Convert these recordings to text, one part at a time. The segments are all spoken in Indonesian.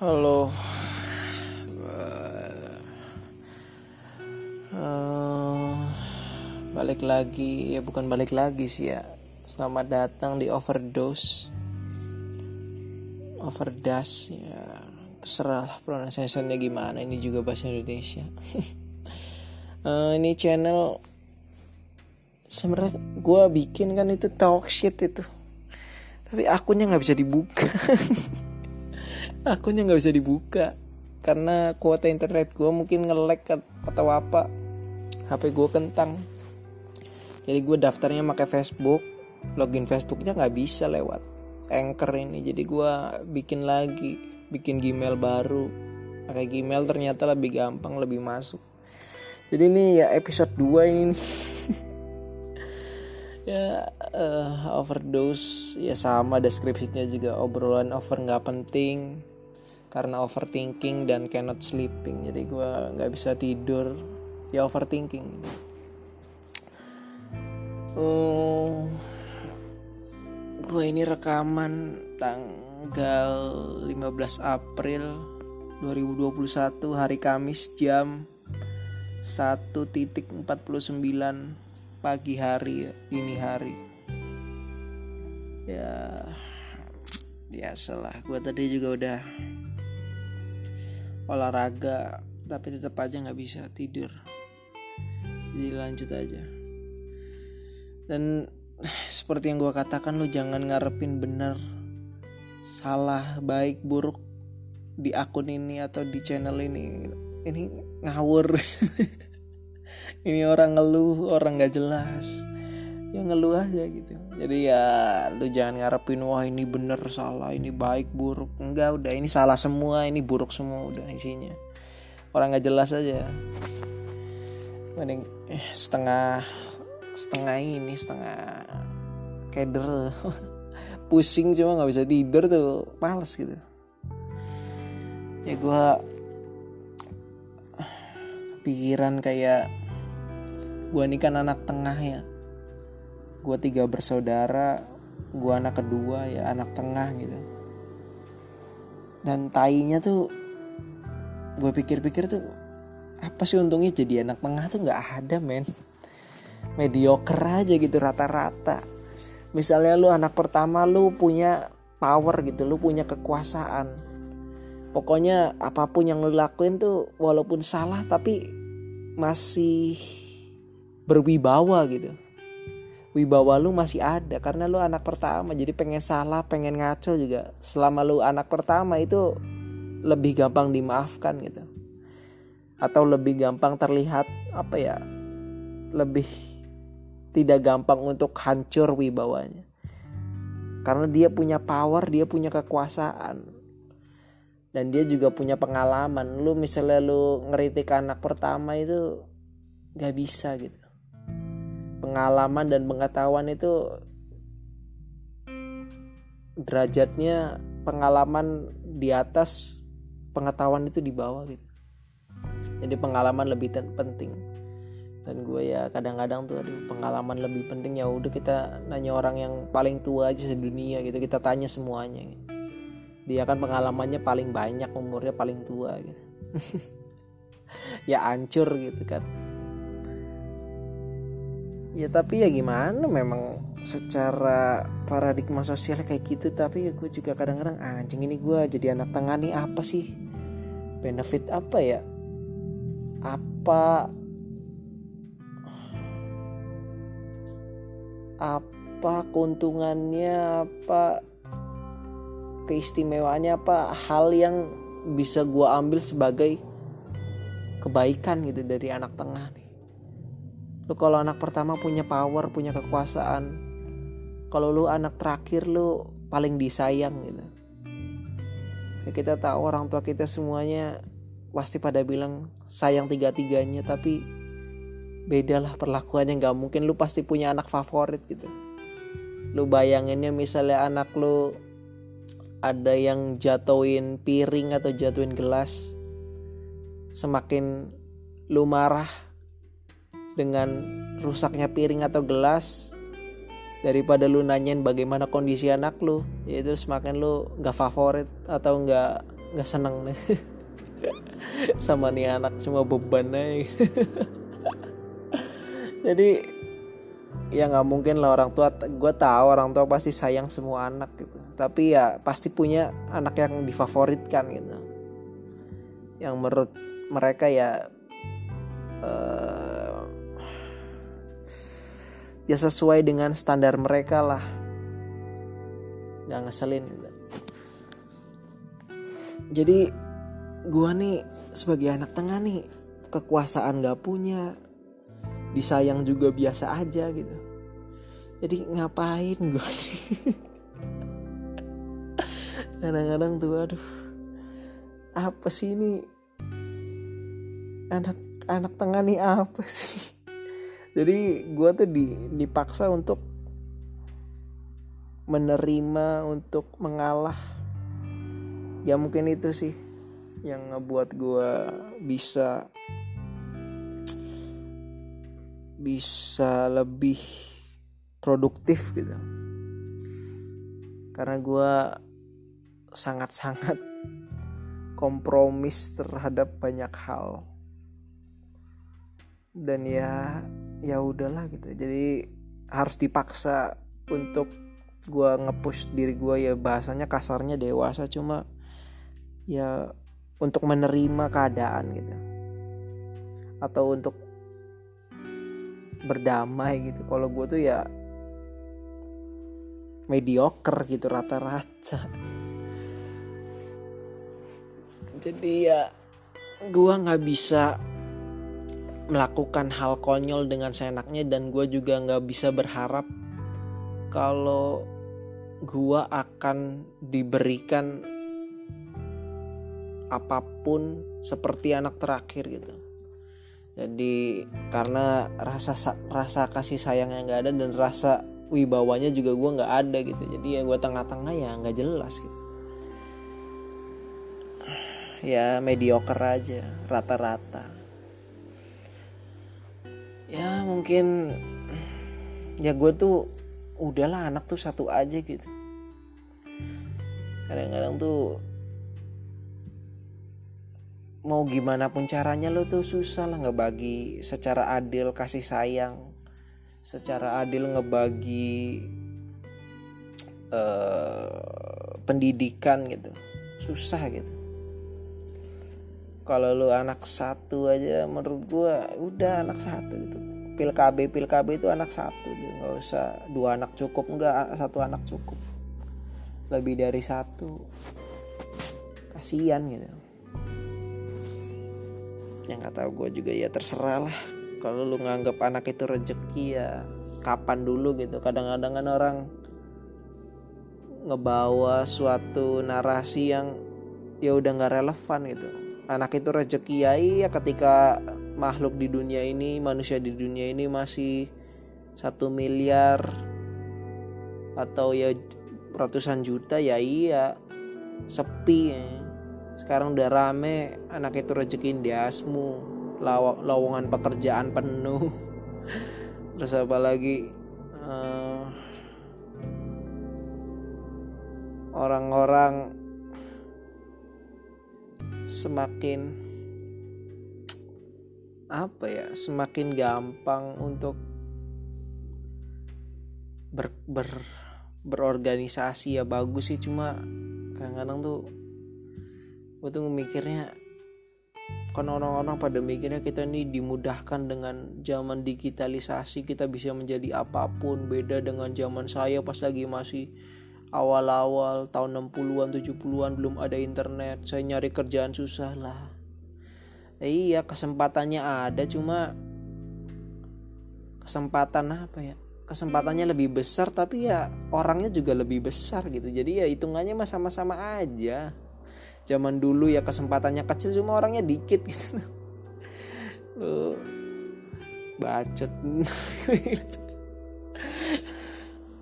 Halo. Uh, balik lagi ya bukan balik lagi sih ya. Selamat datang di overdose. Overdose ya terserah lah pronunciationnya gimana. Ini juga bahasa Indonesia. uh, ini channel sebenarnya gue bikin kan itu talk shit itu tapi akunnya nggak bisa dibuka akunnya nggak bisa dibuka. Karena kuota internet gue mungkin ngelek atau apa. HP gue kentang. Jadi gue daftarnya pakai Facebook. Login Facebooknya nggak bisa lewat Anchor ini. Jadi gue bikin lagi. Bikin Gmail baru. Pakai Gmail ternyata lebih gampang lebih masuk. Jadi ini ya episode 2 ini. Ya uh, overdose. Ya sama deskripsinya juga. Obrolan over nggak penting karena overthinking dan cannot sleeping. Jadi gue nggak bisa tidur. Ya overthinking. Uh, gue ini rekaman tanggal 15 April 2021 hari Kamis jam 1.49 pagi hari ini hari. Ya biasalah. Gue tadi juga udah olahraga tapi tetap aja nggak bisa tidur. Jadi lanjut aja. Dan seperti yang gue katakan lu jangan ngarepin bener salah baik buruk di akun ini atau di channel ini. Ini ngawur. Ini orang ngeluh orang nggak jelas ya ngeluh aja gitu. Jadi ya lu jangan ngarepin wah ini bener salah ini baik buruk. Enggak udah ini salah semua ini buruk semua udah isinya. Orang nggak jelas aja. Mending eh, setengah setengah ini setengah keder. Pusing cuma nggak bisa tidur tuh males gitu. Ya gue pikiran kayak gue ini kan anak tengah ya gue tiga bersaudara gue anak kedua ya anak tengah gitu. Dan tainya tuh gue pikir-pikir tuh apa sih untungnya jadi anak tengah tuh nggak ada men? Mediocre aja gitu rata-rata. Misalnya lu anak pertama lu punya power gitu lu punya kekuasaan. Pokoknya apa pun yang lu lakuin tuh walaupun salah tapi masih berwibawa gitu wibawa lu masih ada karena lu anak pertama jadi pengen salah pengen ngaco juga. Selama lu anak pertama itu lebih gampang dimaafkan gitu. Atau lebih gampang terlihat apa ya lebih tidak gampang untuk hancur wibawanya. Karena dia punya power dia punya kekuasaan. Dan dia juga punya pengalaman. Lu misalnya lu ngeritik anak pertama itu gak bisa gitu pengalaman dan pengetahuan itu derajatnya pengalaman di atas pengetahuan itu di bawah gitu. Jadi pengalaman lebih penting. Dan gue ya kadang-kadang tuh aduh pengalaman lebih penting ya udah kita nanya orang yang paling tua aja sedunia gitu kita tanya semuanya gitu. dia kan pengalamannya paling banyak umurnya paling tua gitu. Ya ancur gitu kan ya tapi ya gimana memang secara paradigma sosial kayak gitu tapi ya gue juga kadang-kadang anjing ini gue jadi anak tengah nih apa sih? Benefit apa ya? Apa apa keuntungannya apa keistimewaannya apa hal yang bisa gue ambil sebagai kebaikan gitu dari anak tengah lu kalau anak pertama punya power punya kekuasaan kalau lu anak terakhir lu paling disayang gitu. Ya kita tahu orang tua kita semuanya pasti pada bilang sayang tiga-tiganya tapi beda lah perlakuannya. Nggak mungkin lu pasti punya anak favorit gitu. Lu bayanginnya misalnya anak lu ada yang jatuhin piring atau jatuhin gelas semakin lu marah dengan rusaknya piring atau gelas daripada lu nanyain bagaimana kondisi anak lu. Yaitu semakin lu nggak favorit atau nggak nggak seneng nih. Sama nih anak cuma beban aja. Jadi ya nggak mungkin lah orang tua gue tahu orang tua pasti sayang semua anak gitu. Tapi ya pasti punya anak yang difavoritkan gitu. Yang menurut mereka ya uh, ya sesuai dengan standar mereka lah. Nggak ngeselin. Jadi gue nih sebagai anak tengah nih kekuasaan gak punya. Disayang juga biasa aja gitu. Jadi ngapain gue kadang-kadang tuh aduh apa sih ini? Anak anak tengah nih apa sih jadi gue tuh di, dipaksa untuk menerima untuk mengalah. Ya mungkin itu sih yang ngebuat gue bisa bisa lebih produktif gitu. Karena gue sangat-sangat kompromis terhadap banyak hal. Dan ya ya udahlah gitu. Jadi harus dipaksa untuk gue ngepush diri gue ya bahasanya kasarnya dewasa cuma ya untuk menerima keadaan gitu. Atau untuk berdamai gitu. Kalau gue tuh ya mediocre gitu rata-rata. Jadi ya gue nggak bisa melakukan hal konyol dengan seenaknya dan gue juga nggak bisa berharap kalau gue akan diberikan apa pun seperti anak terakhir gitu. Jadi karena rasa rasa kasih sayang yang nggak ada dan rasa wibawanya juga gue nggak ada gitu. Jadi ya gue tengah-tengah ya nggak jelas gitu. Ya mediocre aja rata-rata ya mungkin ya gue tuh udahlah anak tuh satu aja gitu. Kadang-kadang tuh mau gimana pun caranya lo tuh susah lah ngebagi secara adil kasih sayang secara adil ngebagi uh, pendidikan gitu. Susah gitu kalau lo anak satu aja menurut gua udah anak satu gitu. Pil KB pil KB itu anak satu gitu. nggak usah dua anak cukup nggak satu anak cukup. Lebih dari satu. Kasihan gitu. Yang nggak tahu gue juga ya terserah lah. Kalau lu nganggap anak itu rezeki ya kapan dulu gitu. Kadang-kadang kan orang ngebawa suatu narasi yang ya udah nggak relevan gitu anak itu rezeki ya iya ketika makhluk di dunia ini manusia di dunia ini masih satu miliar atau ya ratusan juta ya iya sepi ya. Sekarang udah rame anak itu rezekin diasmu law lowongan pekerjaan penuh. Terus apa lagi? Uh, orang-orang semakin apa ya semakin gampang untuk ber, ber berorganisasi. Ya bagus sih cuma kadang-kadang tuh gue tuh mikirnya kan orang-orang pada mikirnya kita ini dimudahkan dengan zaman digitalisasi kita bisa menjadi apa pun beda dengan zaman saya pas lagi masih awal-awal tahun 60-an 70-an belum ada internet. Saya nyari kerjaan susah lah. Eh, iya kesempatannya ada cuma kesempatan apa ya? Kesempatannya lebih besar tapi ya orangnya juga lebih besar gitu. Jadi ya hitungannya mah sama-sama aja. Zaman dulu ya kesempatannya kecil cuma orangnya dikit gitu. Uh, bacot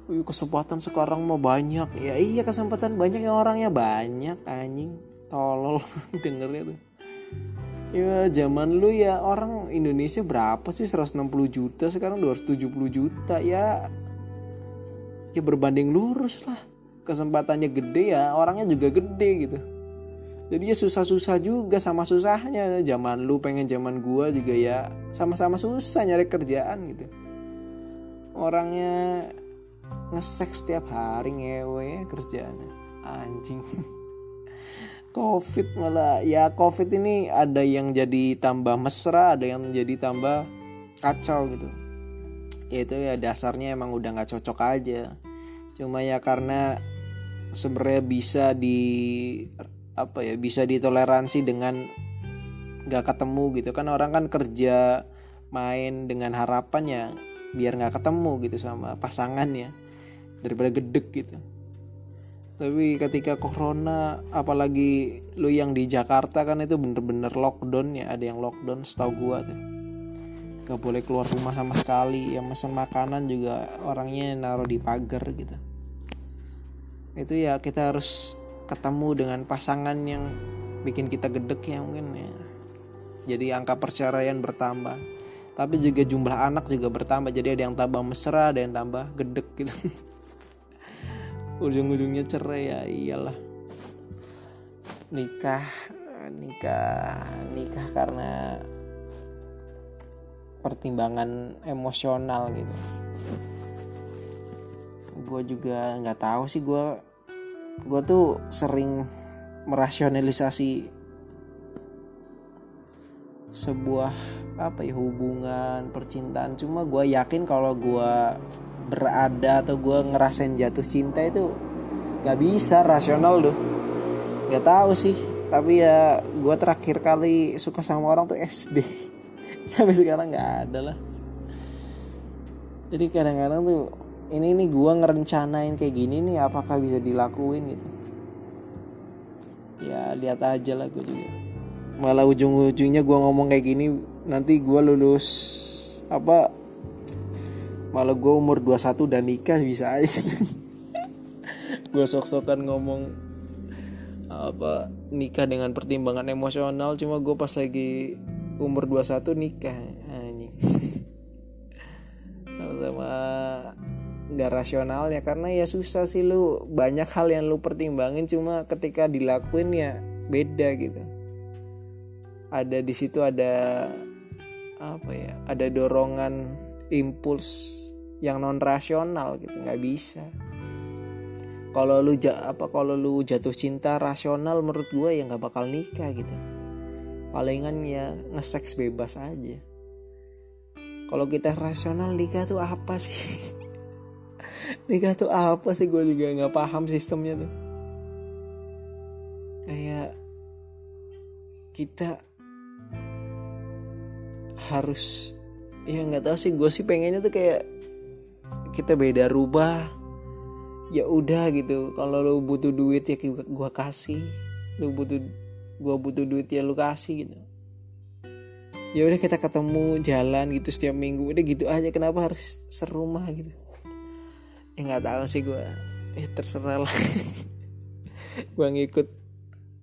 kesempatan sekarang mau banyak. Ya iya kesempatan banyak yang orangnya. Banyak anjing. Tolol dengernya tuh. Ya zaman lu ya orang Indonesia berapa sih? 160 juta sekarang 270 juta ya. Ya berbanding lurus lah. Kesempatannya gede ya orangnya juga gede gitu. Jadi ya susah-susah juga sama susahnya. Zaman lu pengen zaman gua juga ya sama-sama susah nyari kerjaan gitu. Orangnya ngesek setiap hari ngewe kerjaannya. Anjing. Covid malah. Ya covid ini ada yang jadi tambah mesra ada yang jadi tambah kacau gitu. Ya itu ya dasarnya emang udah nggak cocok aja. Cuma ya karena sebenarnya bisa di apa ya bisa ditoleransi dengan nggak ketemu gitu. Kan orang kan kerja main dengan harapannya biar nggak ketemu gitu sama pasangannya daripada gedek gitu. Tapi ketika corona apalagi lu yang di Jakarta kan itu bener-bener lockdown ya ada yang lockdown setahu gua tuh. Gak boleh keluar rumah sama sekali yang mesen makanan juga orangnya naruh di pagar gitu. Itu ya kita harus ketemu dengan pasangan yang bikin kita gedek ya mungkin ya. Jadi angka perceraian bertambah tapi juga jumlah anak juga bertambah. Jadi ada yang tambah mesra ada yang tambah gedek gitu. Ujung-ujungnya cerai ya iyalah. Nikah nikah nikah karena pertimbangan emosional gitu. Gue juga nggak tahu sih gue gue tuh sering merasionalisasi sebuah apa ya hubungan percintaan. Cuma gue yakin kalau gue berada atau gue ngerasain jatuh cinta itu nggak bisa rasional tuh nggak tahu sih tapi ya gue terakhir kali suka sama orang tuh SD sampai sekarang nggak ada lah. Jadi kadang-kadang tuh ini nih gue ngerencanain kayak gini nih apakah bisa dilakuin gitu. Ya lihat aja lah gue juga. Malah ujung-ujungnya gue ngomong kayak gini nanti gue lulus apa malah gue umur 21 dan nikah bisa aja. Gue sok-sokan ngomong apa nikah dengan pertimbangan emosional cuma gue pas lagi umur 21 nikah sama-sama nggak rasional ya karena ya susah sih lu banyak hal yang lu pertimbangin cuma ketika dilakuin ya beda gitu. Ada di situ ada apa ya ada dorongan impuls yang non rasional gitu nggak bisa. Kalau lu apa kalau lu jatuh cinta rasional menurut gue ya nggak bakal nikah gitu. Palingan ya ngeseks bebas aja. Kalau kita rasional nikah tuh apa sih? Nikah tuh apa sih? Gue juga nggak paham sistemnya tuh. Kayak kita harus ya nggak tahu sih gue sih pengennya tuh kayak kita beda rubah. Ya udah gitu kalau lu butuh duit ya gue kasih. Lu butuh gue butuh duit ya lu kasih gitu. Ya udah kita ketemu jalan gitu setiap minggu. Udah gitu aja kenapa harus serumah gitu. Ya nggak tahu sih gue eh terserah lah. Gue ngikut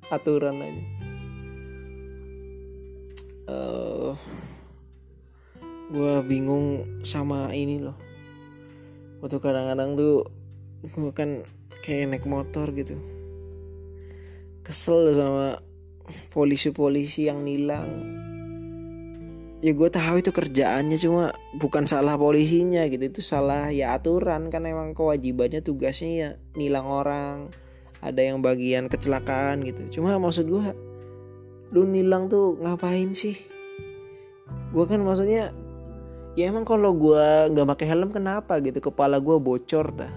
aturan aja. Uh, gue bingung sama ini loh. Waktu kadang-kadang tuh gue kan kayak naik motor gitu. Kesel sama polisi-polisi yang nilang. Ya gue tahu itu kerjaannya cuma bukan salah polisinya gitu. Itu salah ya aturan kan emang kewajibannya tugasnya ya nilang orang. Ada yang bagian kecelakaan gitu. Cuma maksud gue lu nilang tuh ngapain sih? Gue kan maksudnya ya emang kalau gue nggak pakai helm kenapa gitu? Kepala gue bocor dah.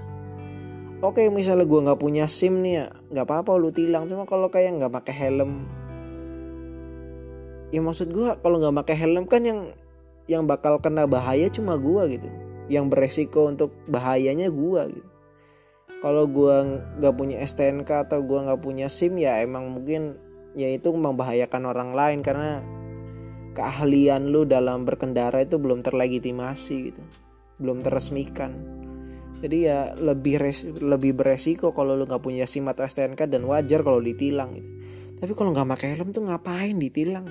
Oke misalnya gue nggak punya sim nih ya nggak apa-apa lu tilang. Cuma kalau kayak nggak pakai helm. Ya maksud gue kalau nggak pakai helm kan yang yang bakal kena bahaya cuma gue gitu. Yang beresiko untuk bahayanya gue gitu. Kalau gue nggak punya STNK atau gue nggak punya SIM ya emang mungkin ya itu membahayakan orang lain. Karena keahlian lu dalam berkendara itu belum terlegitimasi gitu. Belum terresmikan jadi ya lebih res, lebih beresiko kalau lu nggak punya SIM atau STNK dan wajar kalau ditilang gitu. tapi kalau nggak pakai helm tuh ngapain ditilang?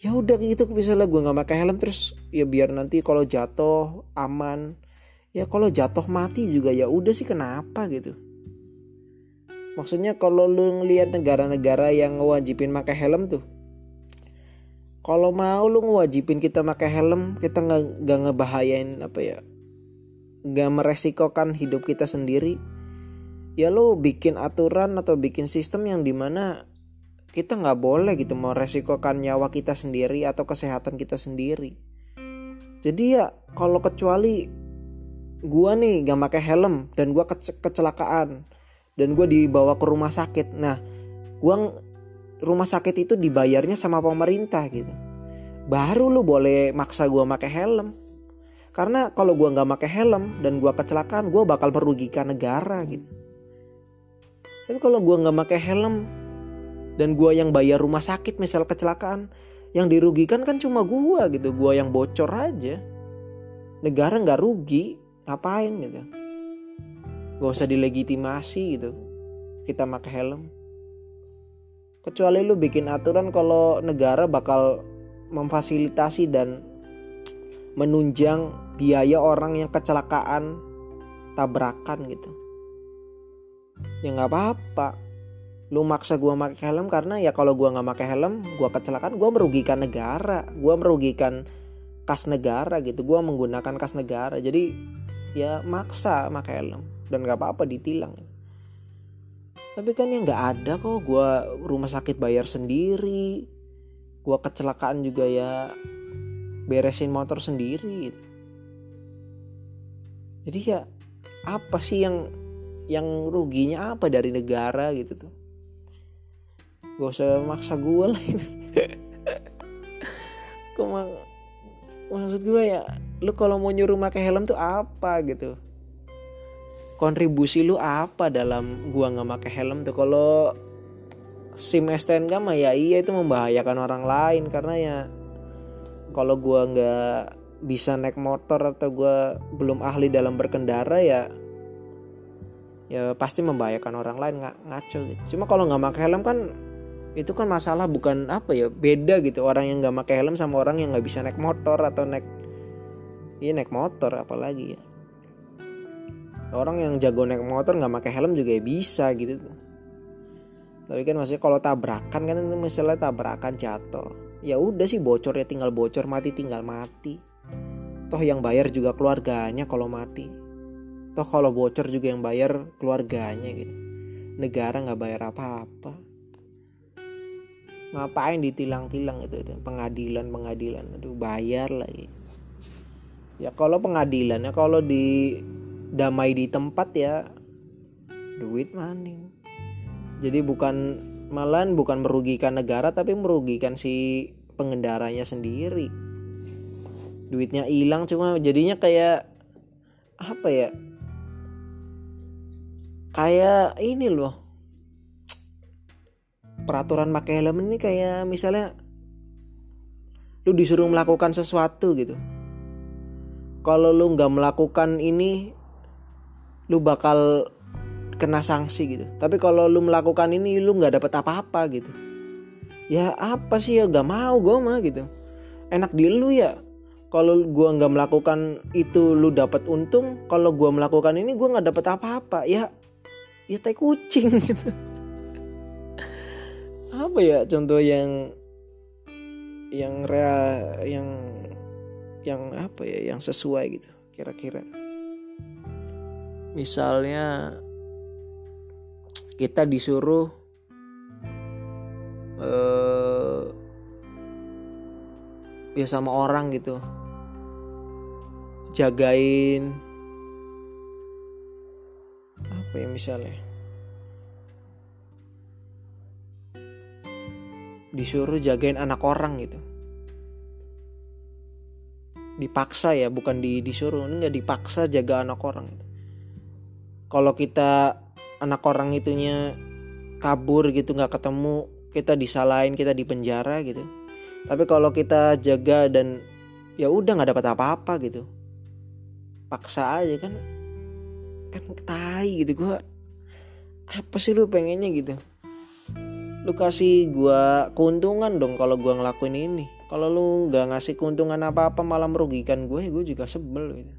Ya udah gitu misalnya gue nggak pakai helm terus ya biar nanti kalau jatuh aman. Ya kalau jatuh mati juga ya udah sih kenapa gitu? Maksudnya kalau lu ngelihat negara-negara yang ngewajibin pakai helm tuh kalau mau lu ngewajibin kita pakai helm kita nggak nggak ngebahayain apa ya nggak meresikokan hidup kita sendiri. Ya lu bikin aturan atau bikin sistem yang di mana kita nggak boleh gitu mau resikokan nyawa kita sendiri atau kesehatan kita sendiri. Jadi ya kalau kecuali gua nih gak pakai helm dan gua kecelakaan dan gue dibawa ke rumah sakit. Nah gue rumah sakit itu dibayarnya sama pemerintah gitu. Baru lu boleh maksa gue pakai helm. Karena kalau gue nggak pakai helm dan gue kecelakaan gue bakal merugikan negara gitu. Tapi kalau gue nggak pakai helm dan gue yang bayar rumah sakit misal kecelakaan yang dirugikan kan cuma gue gitu. Gue yang bocor aja. Negara nggak rugi ngapain gitu? Gak usah dilegitimasi gitu kita pakai helm kecuali lu bikin aturan kalau negara bakal memfasilitasi dan menunjang biaya orang yang kecelakaan tabrakan gitu. Ya nggak apa-apa. Lu maksa gua pakai helm karena ya kalau gua nggak pakai helm gua kecelakaan gua merugikan negara. Gua merugikan kas negara gitu. Gua menggunakan kas negara. Jadi ya maksa pakai helm. Dan gak apa-apa ditilang tapi kan yang nggak ada kok gue rumah sakit bayar sendiri. Gue kecelakaan juga ya beresin motor sendiri. Jadi ya apa sih yang yang ruginya apa dari negara gitu tuh? Gak usah maksa gue lah. Gitu. maksud gue ya lu kalau mau nyuruh pakai helm tuh apa gitu kontribusi lu apa dalam gua nggak pakai helm tuh? Kalau sim STNK mah ya iya itu membahayakan orang lain karena ya kalau gua nggak bisa naik motor atau gua belum ahli dalam berkendara ya ya pasti membahayakan orang lain nggak ngaco gitu. Cuma kalau nggak pakai helm kan itu kan masalah bukan apa ya beda gitu. Orang yang nggak pakai helm sama orang yang nggak bisa naik motor atau naik iya naik motor apalagi ya orang yang jago naik motor nggak pakai helm juga ya bisa gitu. Tapi kan maksudnya kalau tabrakan kan misalnya tabrakan jatuh. Ya udah sih bocor ya tinggal bocor mati tinggal mati. Toh yang bayar juga keluarganya kalau mati. Toh kalau bocor juga yang bayar keluarganya gitu. Negara nggak bayar apa-apa. Ngapain ditilang-tilang itu, itu pengadilan pengadilan aduh bayar lagi ya. Kalau pengadilan ya kalau di damai di tempat ya. Duit money jadi bukan malan bukan merugikan negara tapi merugikan si pengendaranya sendiri. Duitnya hilang cuma jadinya kayak apa ya? Kayak ini loh. Peraturan pakai helm ini kayak misalnya lu disuruh melakukan sesuatu gitu. Kalau lu nggak melakukan ini lu bakal kena sanksi gitu. Tapi kalau lu melakukan ini lu nggak dapat apa-apa gitu. Ya apa sih ya gak mau gue mah gitu. Enak di lu ya. Kalau gue nggak melakukan itu lu dapat untung kalau gue melakukan ini gue nggak dapat apa-apa. Ya ya tai kucing gitu. Apa ya contoh yang yang real yang yang apa ya yang sesuai gitu kira-kira misalnya kita disuruh uh, ya sama orang gitu. Jagain apa ya misalnya? Disuruh jagain anak orang gitu. Dipaksa ya bukan di disuruh ini nggak dipaksa jaga anak orang gitu kalau kita anak orang itunya kabur gitu nggak ketemu kita disalahin kita di penjara gitu. Tapi kalau kita jaga dan ya udah nggak dapat apa-apa gitu. Paksa aja kan kan tai gitu. Gua apa sih lu pengennya gitu? Lu kasih gua keuntungan dong kalau gua ngelakuin ini. Kalau lu nggak ngasih keuntungan apa-apa malah merugikan gue gue juga sebel gitu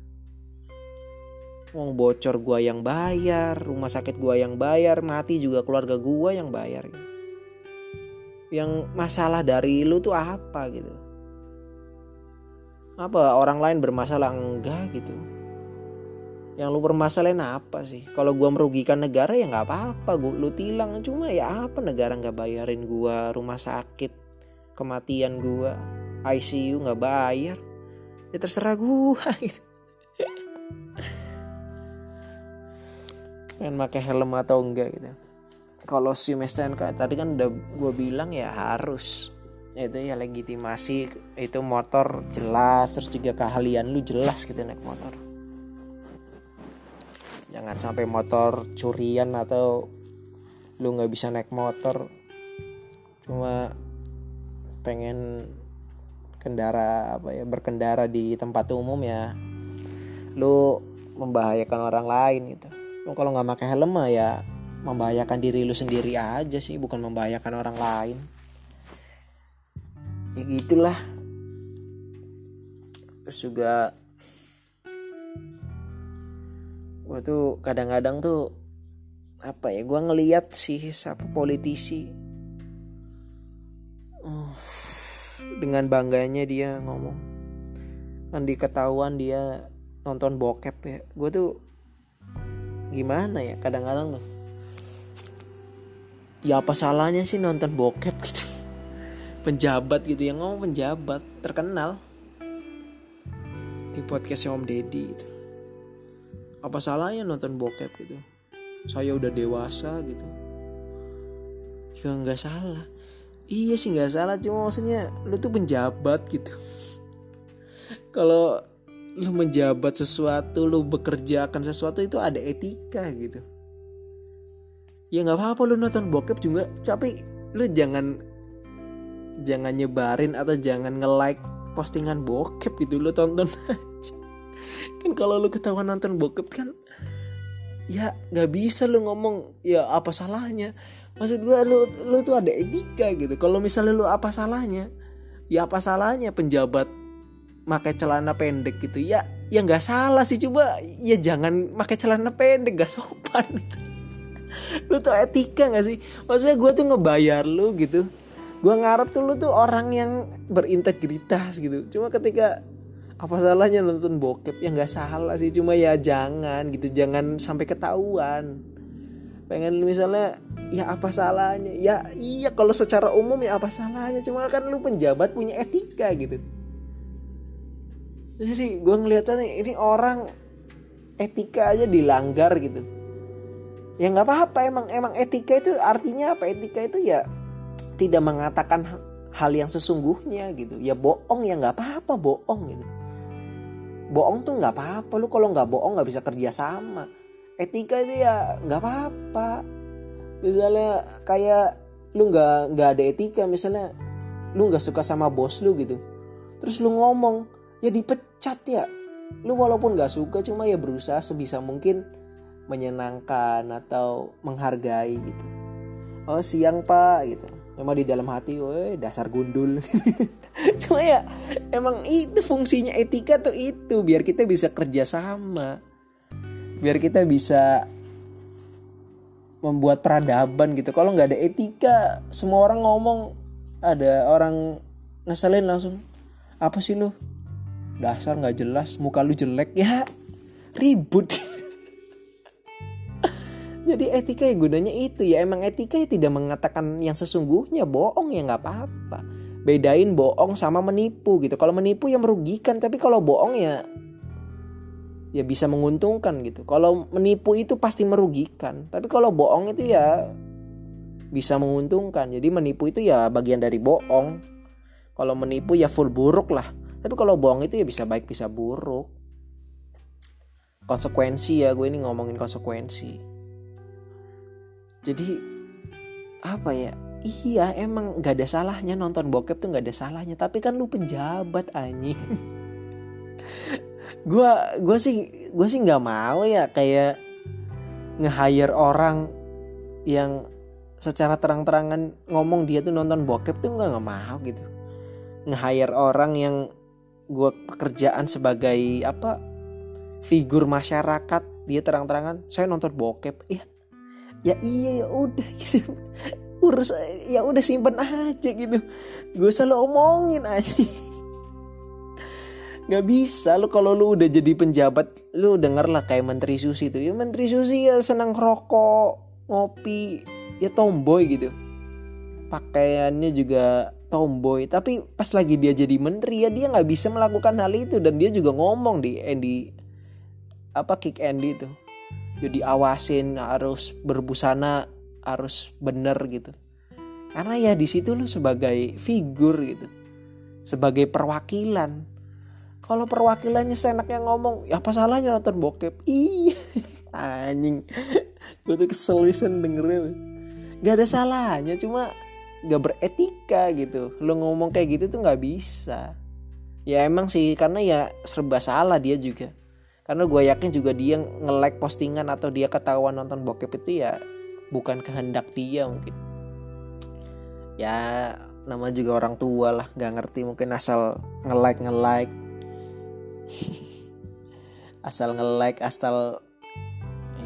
Wong bocor gua yang bayar, rumah sakit gua yang bayar, mati juga keluarga gua yang bayar. Yang masalah dari lu tuh apa gitu? Apa orang lain bermasalah enggak gitu? Yang lu permasalahin apa sih? Kalau gua merugikan negara ya nggak apa-apa, gua lu tilang cuma ya apa negara nggak bayarin gua rumah sakit, kematian gua, ICU nggak bayar, ya terserah gua gitu. Pengen pakai helm atau enggak gitu. Kalau SIM STNK tadi kan udah gue bilang ya harus. Itu ya legitimasi itu motor jelas terus juga keahlian lu jelas gitu naik motor. Jangan sampai motor curian atau lu nggak bisa naik motor. Cuma pengen kendara apa ya berkendara di tempat umum ya. Lu membahayakan orang lain gitu kalau nggak pakai helm mah ya membahayakan diri lu sendiri aja sih bukan membahayakan orang lain. Ya gitulah. Terus juga gue tuh kadang-kadang tuh apa ya gue ngeliat sih siapa politisi. Dengan bangganya dia ngomong. Kan diketahuan dia nonton bokep ya. Gue tuh gimana ya kadang-kadang tuh. Ya apa salahnya sih nonton bokep gitu? Penjabat gitu yang ngomong penjabat terkenal. Di podcastnya Om Deddy gitu. Apa salahnya nonton bokep gitu? Saya udah dewasa gitu. Ya nggak salah. Iya sih nggak salah. Cuma maksudnya lu tuh penjabat gitu. Kalau lu menjabat sesuatu lu bekerja akan sesuatu itu ada etika gitu. Ya nggak apa-apa lu nonton bokep juga tapi lu jangan jangan nyebarin atau jangan nge-like postingan bokep gitu lu tonton aja. Kan kalau lu ketahuan nonton bokep kan ya nggak bisa lu ngomong ya apa salahnya? Maksud gua lu lu tuh ada etika gitu. Kalau misalnya lu apa salahnya ya apa salahnya penjabat pakai celana pendek gitu. Ya ya nggak salah sih coba ya jangan pakai celana pendek gak sopan. Gitu. lu tuh etika gak sih? Maksudnya gue tuh ngebayar lu gitu. Gue ngarep tuh lu tuh orang yang berintegritas gitu. Cuma ketika apa salahnya nonton bokep? Ya nggak salah sih cuma ya jangan gitu jangan sampai ketahuan. Pengen misalnya ya apa salahnya? Ya iya kalau secara umum ya apa salahnya? Cuma kan lu penjabat punya etika gitu jadi gue ngeliatnya ini orang etika aja dilanggar gitu. Ya nggak apa-apa emang emang etika itu artinya apa? Etika itu ya tidak mengatakan hal yang sesungguhnya gitu. Ya bohong ya nggak apa-apa bohong gitu. Bohong tuh nggak apa-apa lu kalau nggak bohong nggak bisa kerja sama. Etika itu ya nggak apa-apa. Misalnya kayak lu nggak nggak ada etika misalnya lu nggak suka sama bos lu gitu. Terus lu ngomong ya dipecat ya. Lu walaupun gak suka cuma ya berusaha sebisa mungkin menyenangkan atau menghargai gitu. Oh siang pak gitu. Emang di dalam hati woi dasar gundul. Cuma ya emang itu fungsinya etika tuh itu biar kita bisa kerja sama. Biar kita bisa membuat peradaban gitu. Kalau nggak ada etika semua orang ngomong ada orang ngeselin langsung apa sih lu dasar nggak jelas muka lu jelek ya. Ribut. Jadi etika ya gunanya itu ya. Emang etika ya tidak mengatakan yang sesungguhnya. Bohong ya nggak apa-apa. Bedain bohong sama menipu gitu. Kalau menipu ya merugikan tapi kalau bohong ya ya bisa menguntungkan gitu. Kalau menipu itu pasti merugikan tapi kalau bohong itu ya bisa menguntungkan. Jadi menipu itu ya bagian dari bohong. Kalau menipu ya full buruk lah tapi kalau bohong itu ya bisa baik bisa buruk. Konsekuensi ya gue ini ngomongin konsekuensi. Jadi apa ya? Iya emang gak ada salahnya nonton bokep tuh gak ada salahnya. Tapi kan lu penjabat anjing. Gue gue sih gue sih nggak mau ya kayak nge-hire orang yang secara terang-terangan ngomong dia tuh nonton bokep tuh nggak nggak mau gitu. Nge-hire orang yang gue pekerjaan sebagai apa figur masyarakat. Dia terang-terangan saya nonton bokep. Ya ya iya ya udah gitu. Urus ya udah simpen aja gitu. Gue selalu omongin aja nggak bisa lo kalau lu udah jadi penjabat lu denger lah kayak menteri susi tuh. Ya menteri susi ya senang rokok ngopi ya tomboy gitu. Pakaiannya juga tomboy. Tapi pas lagi dia jadi menteri ya dia nggak bisa melakukan hal itu. Dan dia juga ngomong di Andy apa kick Andy itu. Jadi awasin harus berbusana harus bener gitu. Karena ya di situ lu sebagai figur gitu. Sebagai perwakilan. Kalau perwakilannya senaknya ngomong ya apa salahnya nonton bokep? Iya anjing. Gue tuh kesel dengerin gak ada salahnya cuma gak beretika gitu. Lo ngomong kayak gitu tuh nggak bisa. Ya emang sih karena ya serba salah dia juga. Karena gue yakin juga dia nge-like postingan atau dia ketahuan nonton bokep itu ya bukan kehendak dia mungkin. Ya nama juga orang tua lah nggak ngerti mungkin asal nge-like nge-like. Asal nge-like asal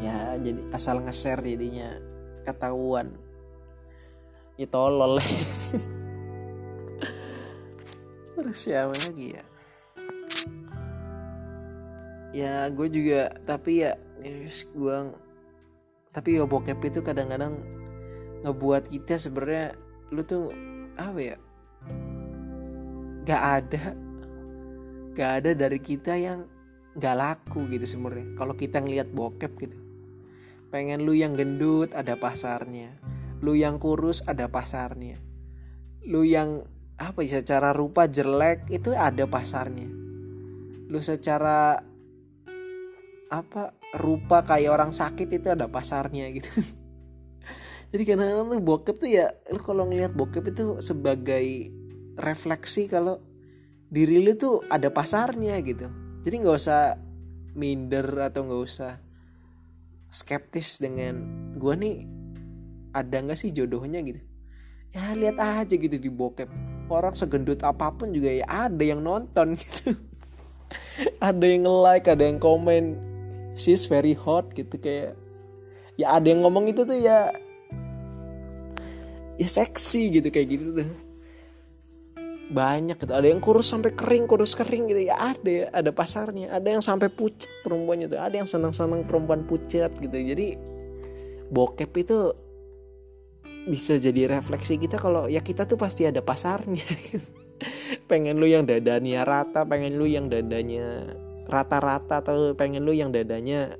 ya jadi asal nge-share jadinya ketahuan ya tolol. Terus siapa lagi ya? Ya gue juga tapi ya gue tapi ya bokep itu kadang-kadang ngebuat kita sebenarnya lu tuh apa ya? Gak ada gak ada dari kita yang gak laku gitu sebenarnya. Kalau kita ngelihat bokep gitu pengen lu yang gendut ada pasarnya lu yang kurus ada pasarnya. Lu yang apa ya secara rupa jelek itu ada pasarnya. Lu secara apa rupa kayak orang sakit itu ada pasarnya gitu. Jadi karena lu bokep tuh ya lu kalau ngelihat bokep itu sebagai refleksi kalau diri lu tuh ada pasarnya gitu. Jadi nggak usah minder atau nggak usah skeptis dengan gue nih ada nggak sih jodohnya gitu? Ya lihat aja gitu di bokep. Orang segendut apa pun juga ya ada yang nonton gitu. Ada yang like ada yang komen. She's very hot gitu kayak ya ada yang ngomong itu tuh ya ya seksi gitu kayak gitu tuh. Banyak gitu. Ada yang kurus sampai kering kurus kering gitu. Ya ada ya ada pasarnya. Ada yang sampai pucat perempuannya tuh. Ada yang senang senang perempuan pucat gitu. Jadi bokep itu bisa jadi refleksi kita kalau ya kita tuh pasti ada pasarnya. Pengen lu yang dadanya rata pengen lu yang dadanya rata-rata atau pengen lu yang dadanya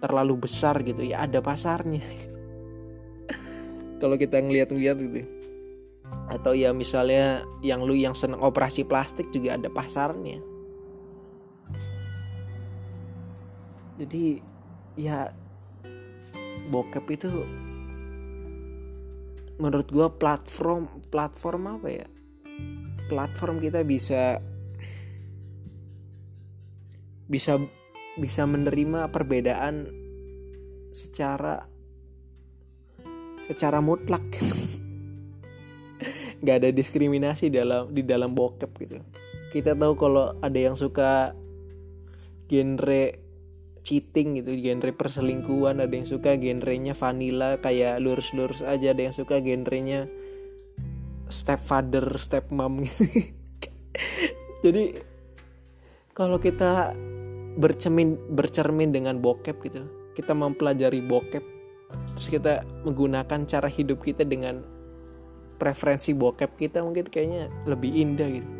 terlalu besar gitu ya ada pasarnya. Kalau kita ngeliat-ngeliat gitu. Atau ya misalnya yang lu yang seneng operasi plastik juga ada pasarnya. Jadi ya bokep itu menurut gue platform platform apa ya? Platform kita bisa bisa bisa menerima perbedaan secara secara mutlak. Nggak ada diskriminasi dalam di dalam bokep gitu. Kita tahu kalau ada yang suka genre cheating gitu genre perselingkuhan ada yang suka genrenya vanilla kayak lurus-lurus aja ada yang suka genrenya stepfather stepmom gitu. Jadi kalau kita bercermin bercermin dengan bokep gitu kita mempelajari bokep terus kita menggunakan cara hidup kita dengan preferensi bokep kita mungkin kayaknya lebih indah gitu.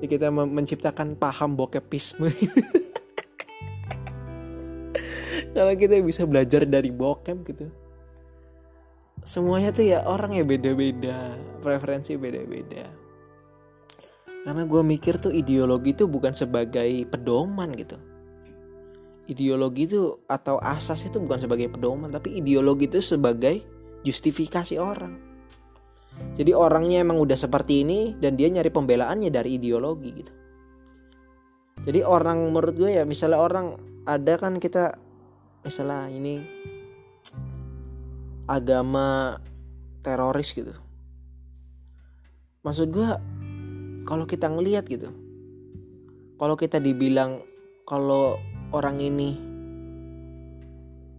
Jadi kita menciptakan paham bokepisme kalau kita bisa belajar dari bokep gitu. Semuanya tuh ya orang ya beda-beda preferensi beda-beda. Karena gue mikir tuh ideologi itu bukan sebagai pedoman gitu. Ideologi itu atau asas itu bukan sebagai pedoman tapi ideologi itu sebagai justifikasi orang. Jadi orangnya emang udah seperti ini dan dia nyari pembelaannya dari ideologi gitu. Jadi orang menurut gue ya misalnya orang ada kan kita misalnya ini agama teroris gitu. Maksud gue kalau kita ngelihat gitu. Kalau kita dibilang kalau orang ini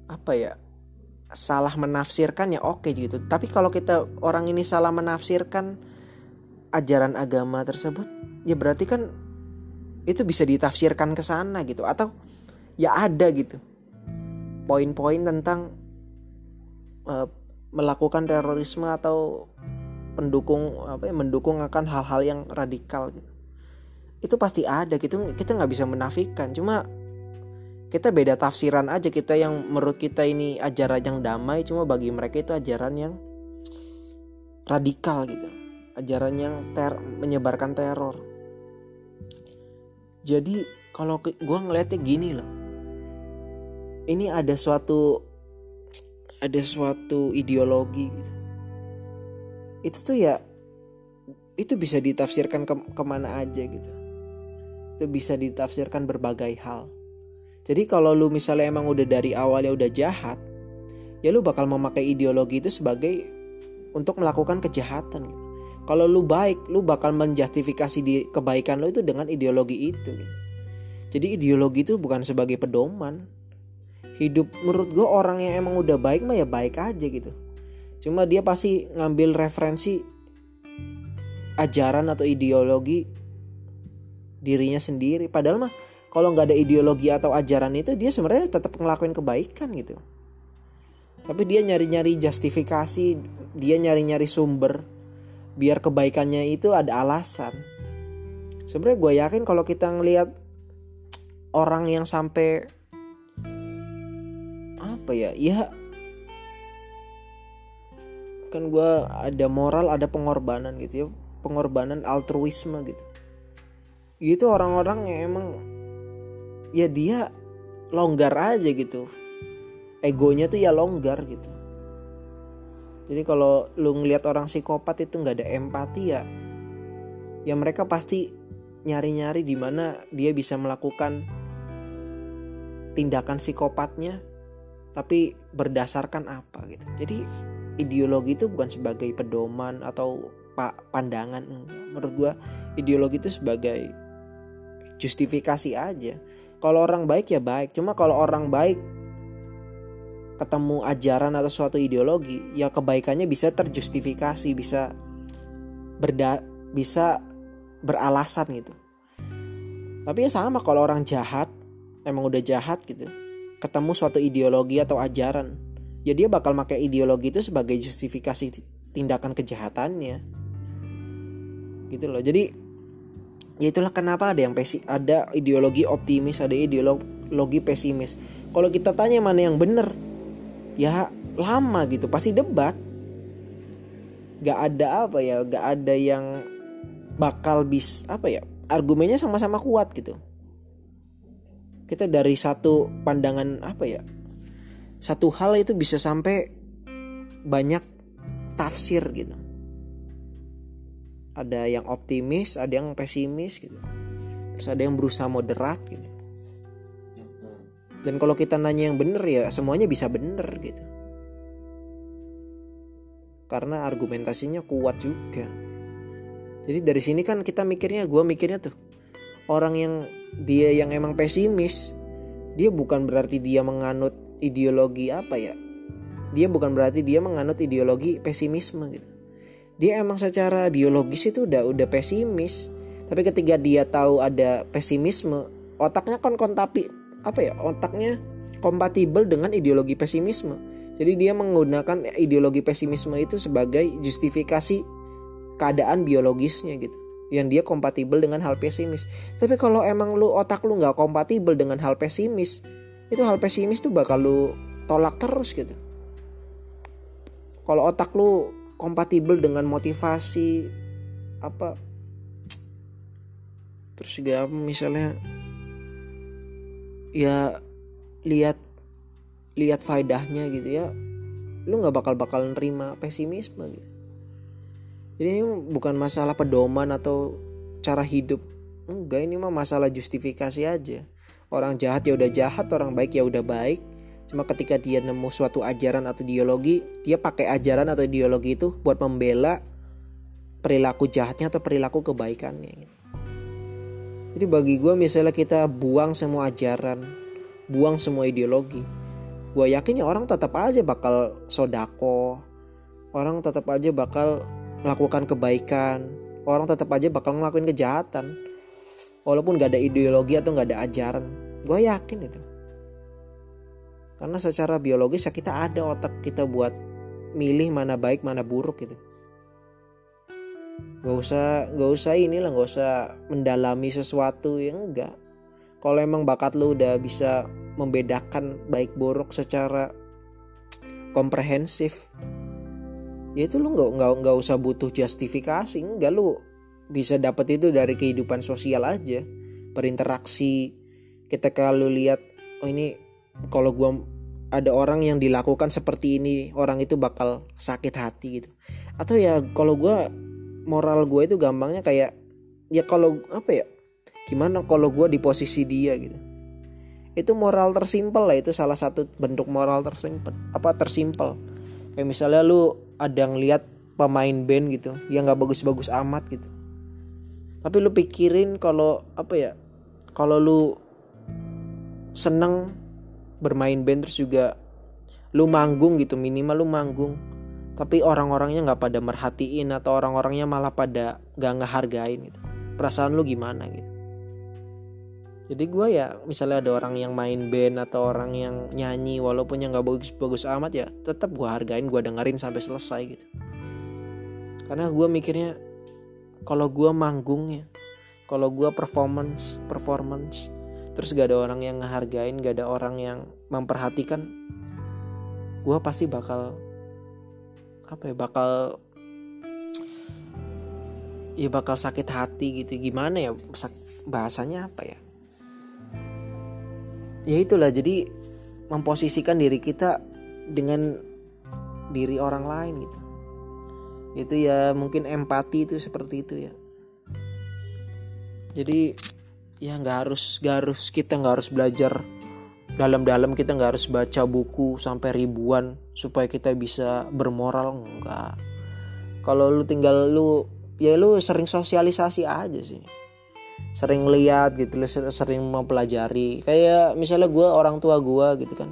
apa ya salah menafsirkan ya oke gitu tapi kalau kita orang ini salah menafsirkan ajaran agama tersebut ya berarti kan itu bisa ditafsirkan ke sana gitu atau ya ada gitu poin-poin tentang uh, melakukan terorisme atau pendukung apa ya mendukung akan hal-hal yang radikal gitu. Itu pasti ada gitu kita nggak bisa menafikan. Cuma kita beda tafsiran aja kita yang menurut kita ini ajaran yang damai cuma bagi mereka itu ajaran yang radikal gitu. Ajaran yang ter menyebarkan teror. Jadi kalau gue ngeliatnya gini loh ini ada suatu ada suatu ideologi gitu. itu tuh ya itu bisa ditafsirkan ke ke mana aja gitu itu bisa ditafsirkan berbagai hal jadi kalau lu misalnya emang udah dari awal ya udah jahat, ya lu bakal memakai ideologi itu sebagai untuk melakukan kejahatan. Kalau lu baik, lu bakal menjustifikasi di kebaikan lu itu dengan ideologi itu. Jadi ideologi itu bukan sebagai pedoman. Hidup menurut gue orang yang emang udah baik mah ya baik aja gitu. Cuma dia pasti ngambil referensi ajaran atau ideologi dirinya sendiri. Padahal mah kalau nggak ada ideologi atau ajaran itu dia sebenarnya tetap ngelakuin kebaikan gitu tapi dia nyari-nyari justifikasi dia nyari-nyari sumber biar kebaikannya itu ada alasan sebenarnya gue yakin kalau kita ngelihat orang yang sampai apa ya? Ya. Kan gue ada moral ada pengorbanan gitu ya. Pengorbanan altruisme gitu. Itu orang-orang yang emang ya dia longgar aja gitu. Egonya tuh ya longgar gitu. Jadi kalau lu ngelihat orang psikopat itu nggak ada empati ya ya mereka pasti nyari-nyari di mana dia bisa melakukan tindakan psikopatnya tapi berdasarkan apa gitu. Jadi ideologi itu bukan sebagai pedoman atau pandangan menurut gua ideologi itu sebagai justifikasi aja. Kalau orang baik ya baik. Cuma kalau orang baik ketemu ajaran atau suatu ideologi ya kebaikannya bisa terjustifikasi bisa berda bisa beralasan gitu. Tapi ya sama kalau orang jahat emang udah jahat gitu ketemu suatu ideologi atau ajaran. Ya dia bakal pakai ideologi itu sebagai justifikasi tindakan kejahatannya. Gitu loh. Jadi ya itulah kenapa ada yang pesi ada ideologi optimis ada ideologi pesimis. Kalau kita tanya mana yang benar ya lama gitu pasti debat. Gak ada apa ya gak ada yang bakal bis apa ya argumennya sama-sama kuat gitu kita dari satu pandangan apa ya? Satu hal itu bisa sampai banyak tafsir gitu. Ada yang optimis ada yang pesimis gitu. Terus ada yang berusaha moderat gitu. Dan kalau kita nanya yang bener ya semuanya bisa bener gitu. Karena argumentasinya kuat juga. Jadi dari sini kan kita mikirnya gue mikirnya tuh orang yang dia yang emang pesimis dia bukan berarti dia menganut ideologi apa ya? Dia bukan berarti dia menganut ideologi pesimisme gitu. Dia emang secara biologis itu udah udah pesimis. Tapi ketika dia tahu ada pesimisme otaknya kan kontapi apa ya? Otaknya kompatibel dengan ideologi pesimisme. Jadi dia menggunakan ideologi pesimisme itu sebagai justifikasi keadaan biologisnya gitu yang dia kompatibel dengan hal pesimis. Tapi kalau emang lu otak lu nggak kompatibel dengan hal pesimis itu hal pesimis tuh bakal lu tolak terus gitu. Kalau otak lu kompatibel dengan motivasi apa terus juga apa misalnya ya lihat lihat faedahnya gitu ya lu nggak bakal bakal nerima pesimisme gitu jadi ini bukan masalah pedoman atau cara hidup. Enggak ini mah masalah justifikasi aja. Orang jahat ya udah jahat orang baik ya udah baik. Cuma ketika dia nemu suatu ajaran atau ideologi, dia pakai ajaran atau ideologi itu buat membela perilaku jahatnya atau perilaku kebaikannya. Jadi bagi gue misalnya kita buang semua ajaran, buang semua ideologi, gue yakin ya orang tetap aja bakal sodako. Orang tetap aja bakal melakukan kebaikan orang tetap aja bakal ngelakuin kejahatan. Walaupun gak ada ideologi atau gak ada ajaran gue yakin itu. Karena secara biologis ya kita ada otak kita buat milih mana baik mana buruk gitu. Gak usah gak usah inilah gak usah mendalami sesuatu yang enggak kalau emang bakat lu udah bisa membedakan baik buruk secara komprehensif ya itu lu nggak nggak nggak usah butuh justifikasi enggak lu bisa dapat itu dari kehidupan sosial aja. Berinteraksi. Kita kalau lihat oh ini kalau gua ada orang yang dilakukan seperti ini orang itu bakal sakit hati gitu. Atau ya kalau gua moral gue itu gampangnya kayak ya kalau apa ya gimana kalau gue di posisi dia gitu. Itu moral tersimpel lah itu salah satu bentuk moral tersimpel apa tersimpel kayak misalnya lu ada ngeliat pemain band gitu yang nggak bagus-bagus amat gitu. Tapi lu pikirin kalau apa ya kalau lu seneng bermain band terus juga lu manggung gitu minimal lu manggung. Tapi orang-orangnya nggak pada merhatiin atau orang-orangnya malah pada gak ngehargain gitu. Perasaan lu gimana gitu jadi gue ya misalnya ada orang yang main band atau orang yang nyanyi walaupun yang nggak bagus-bagus amat ya tetap gue hargain gue dengerin sampai selesai gitu. Karena gue mikirnya kalau gue manggung ya kalau gue performance performance terus gak ada orang yang ngehargain gak ada orang yang memperhatikan gue pasti bakal apa ya bakal ya bakal sakit hati gitu. Gimana ya bahasanya apa ya ya itulah jadi memposisikan diri kita dengan diri orang lain gitu. Itu ya mungkin empati itu seperti itu ya. Jadi ya nggak harus nggak harus kita nggak harus belajar dalam-dalam kita nggak harus baca buku sampai ribuan supaya kita bisa bermoral enggak kalau lu tinggal lu ya lu sering sosialisasi aja sih sering lihat gitu sering mempelajari. Kayak misalnya gue orang tua gue gitu kan.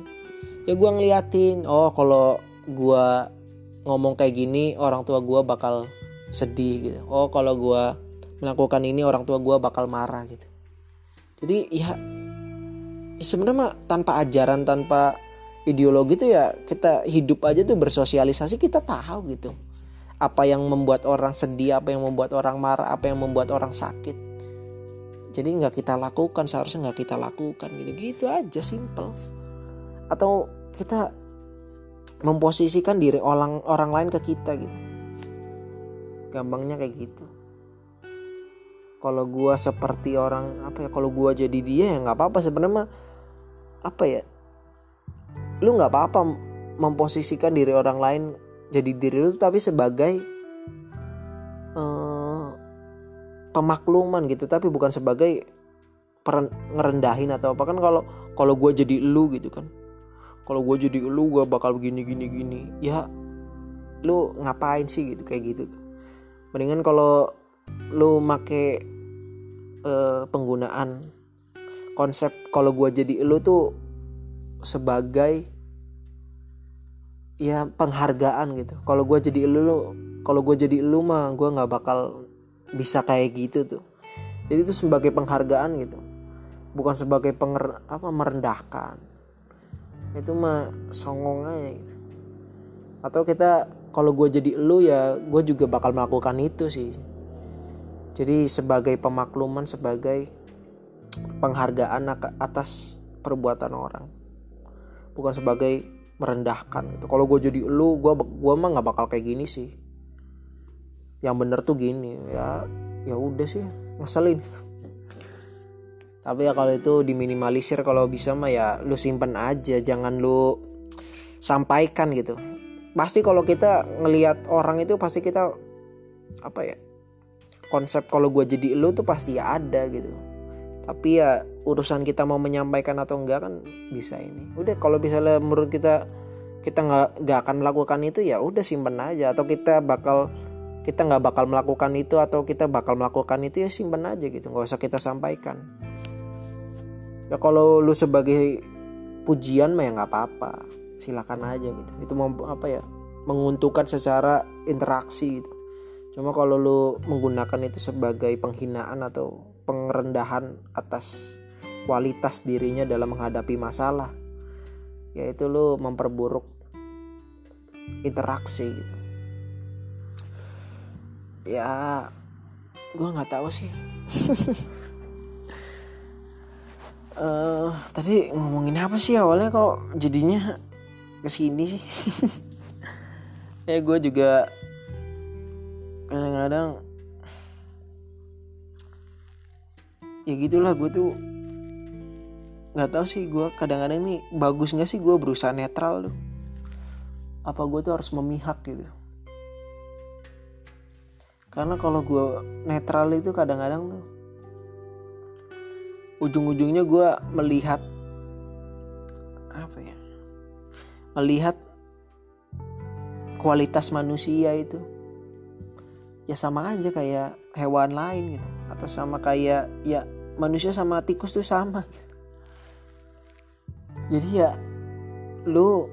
Ya gue ngeliatin oh kalau gue ngomong kayak gini orang tua gue bakal sedih gitu. Oh kalau gue melakukan ini orang tua gue bakal marah gitu. Jadi ya, ya sebenarnya tanpa ajaran tanpa ideologi tuh ya kita hidup aja tuh bersosialisasi kita tahu gitu. Apa yang membuat orang sedih apa yang membuat orang marah apa yang membuat orang sakit jadi nggak kita lakukan seharusnya nggak kita lakukan gitu. Gitu aja simple. Atau kita memposisikan diri orang orang lain ke kita gitu. Gampangnya kayak gitu. Kalau gua seperti orang apa ya kalau gua jadi dia ya nggak apa-apa. Sebenarnya apa ya lu nggak apa-apa memposisikan diri orang lain jadi diri lu tapi sebagai pemakluman gitu tapi bukan sebagai peren, ngerendahin atau apa. Kan kalau kalau gue jadi lu gitu kan. Kalau gue jadi lu gue bakal begini gini gini. Ya lu ngapain sih gitu kayak gitu. Mendingan kalau lu make uh, penggunaan konsep kalau gue jadi lu tuh sebagai ya penghargaan gitu. Kalau gue jadi lu kalau gue jadi lu mah gue nggak bakal bisa kayak gitu tuh. Jadi itu sebagai penghargaan gitu. Bukan sebagai penger apa merendahkan. Itu mah songong aja gitu. Atau kita kalau gue jadi lu ya gue juga bakal melakukan itu sih. Jadi sebagai pemakluman sebagai penghargaan atas perbuatan orang. Bukan sebagai merendahkan gitu. Kalau gue jadi lu gue gue mah nggak bakal kayak gini sih yang bener tuh gini ya ya udah sih ngeselin. Tapi ya kalau itu diminimalisir kalau bisa mah ya lu simpen aja jangan lu sampaikan gitu. Pasti kalau kita ngelihat orang itu pasti kita apa ya konsep kalau gue jadi lu tuh pasti ya ada gitu. Tapi ya urusan kita mau menyampaikan atau enggak kan bisa ini. Udah kalau misalnya menurut kita kita nggak nggak akan melakukan itu ya udah simpen aja. Atau kita bakal kita nggak bakal melakukan itu atau kita bakal melakukan itu ya simpen aja gitu. Nggak usah kita sampaikan. Ya kalau lu sebagai pujian mah ya nggak apa-apa. Silakan aja gitu. Itu mau apa ya menguntungkan secara interaksi gitu. Cuma kalau lu menggunakan itu sebagai penghinaan atau pengerendahan atas kualitas dirinya dalam menghadapi masalah yaitu lu memperburuk interaksi gitu ya gue nggak tahu sih. Uh, tadi ngomongin apa sih awalnya kok jadinya ke sini sih? Ya gue juga kadang-kadang ya gitulah gue tuh nggak tahu sih gue kadang-kadang ini bagus nggak sih gue berusaha netral tuh? Apa gue tuh harus memihak gitu karena kalau gue netral itu kadang-kadang tuh ujung-ujungnya gue melihat apa ya melihat kualitas manusia itu ya sama aja kayak hewan lain gitu. Atau sama kayak ya manusia sama tikus tuh sama. Jadi ya lu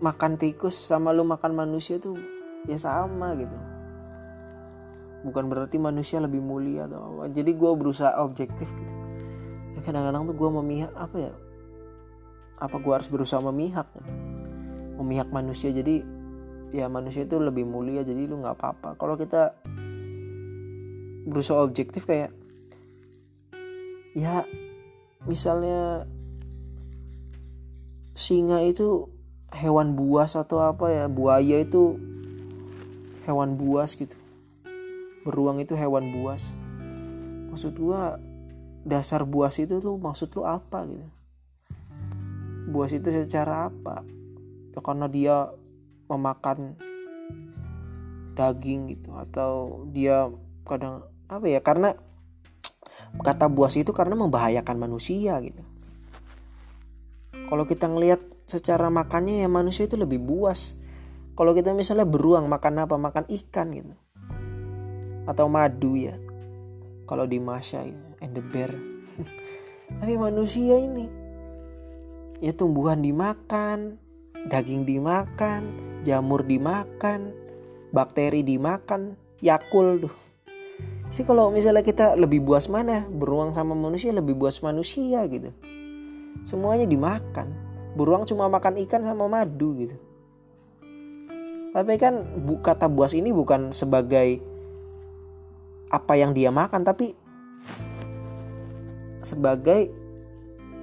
makan tikus sama lu makan manusia tuh ya sama gitu bukan berarti manusia lebih mulia atau apa. Jadi gue berusaha objektif gitu. Ya kadang-kadang tuh gue memihak apa ya? Apa gue harus berusaha memihak? Memihak manusia. Jadi ya manusia itu lebih mulia jadi lu nggak apa-apa. Kalau kita berusaha objektif kayak ya misalnya singa itu hewan buas atau apa ya? Buaya itu hewan buas gitu beruang itu hewan buas. Maksud gua dasar buas itu tuh maksud lu apa gitu? Buas itu secara apa? Ya karena dia memakan daging gitu atau dia kadang apa ya karena kata buas itu karena membahayakan manusia gitu. Kalau kita ngelihat secara makannya ya manusia itu lebih buas. Kalau kita misalnya beruang makan apa? Makan ikan gitu atau madu ya. Kalau di Masya ya. And the bear. Tapi manusia ini ya tumbuhan dimakan daging dimakan jamur dimakan bakteri dimakan yakul tuh jadi kalau misalnya kita lebih buas mana beruang sama manusia lebih buas manusia gitu. Semuanya dimakan. Beruang cuma makan ikan sama madu gitu. Tapi kan bu, kata buas ini bukan sebagai apa yang dia makan tapi sebagai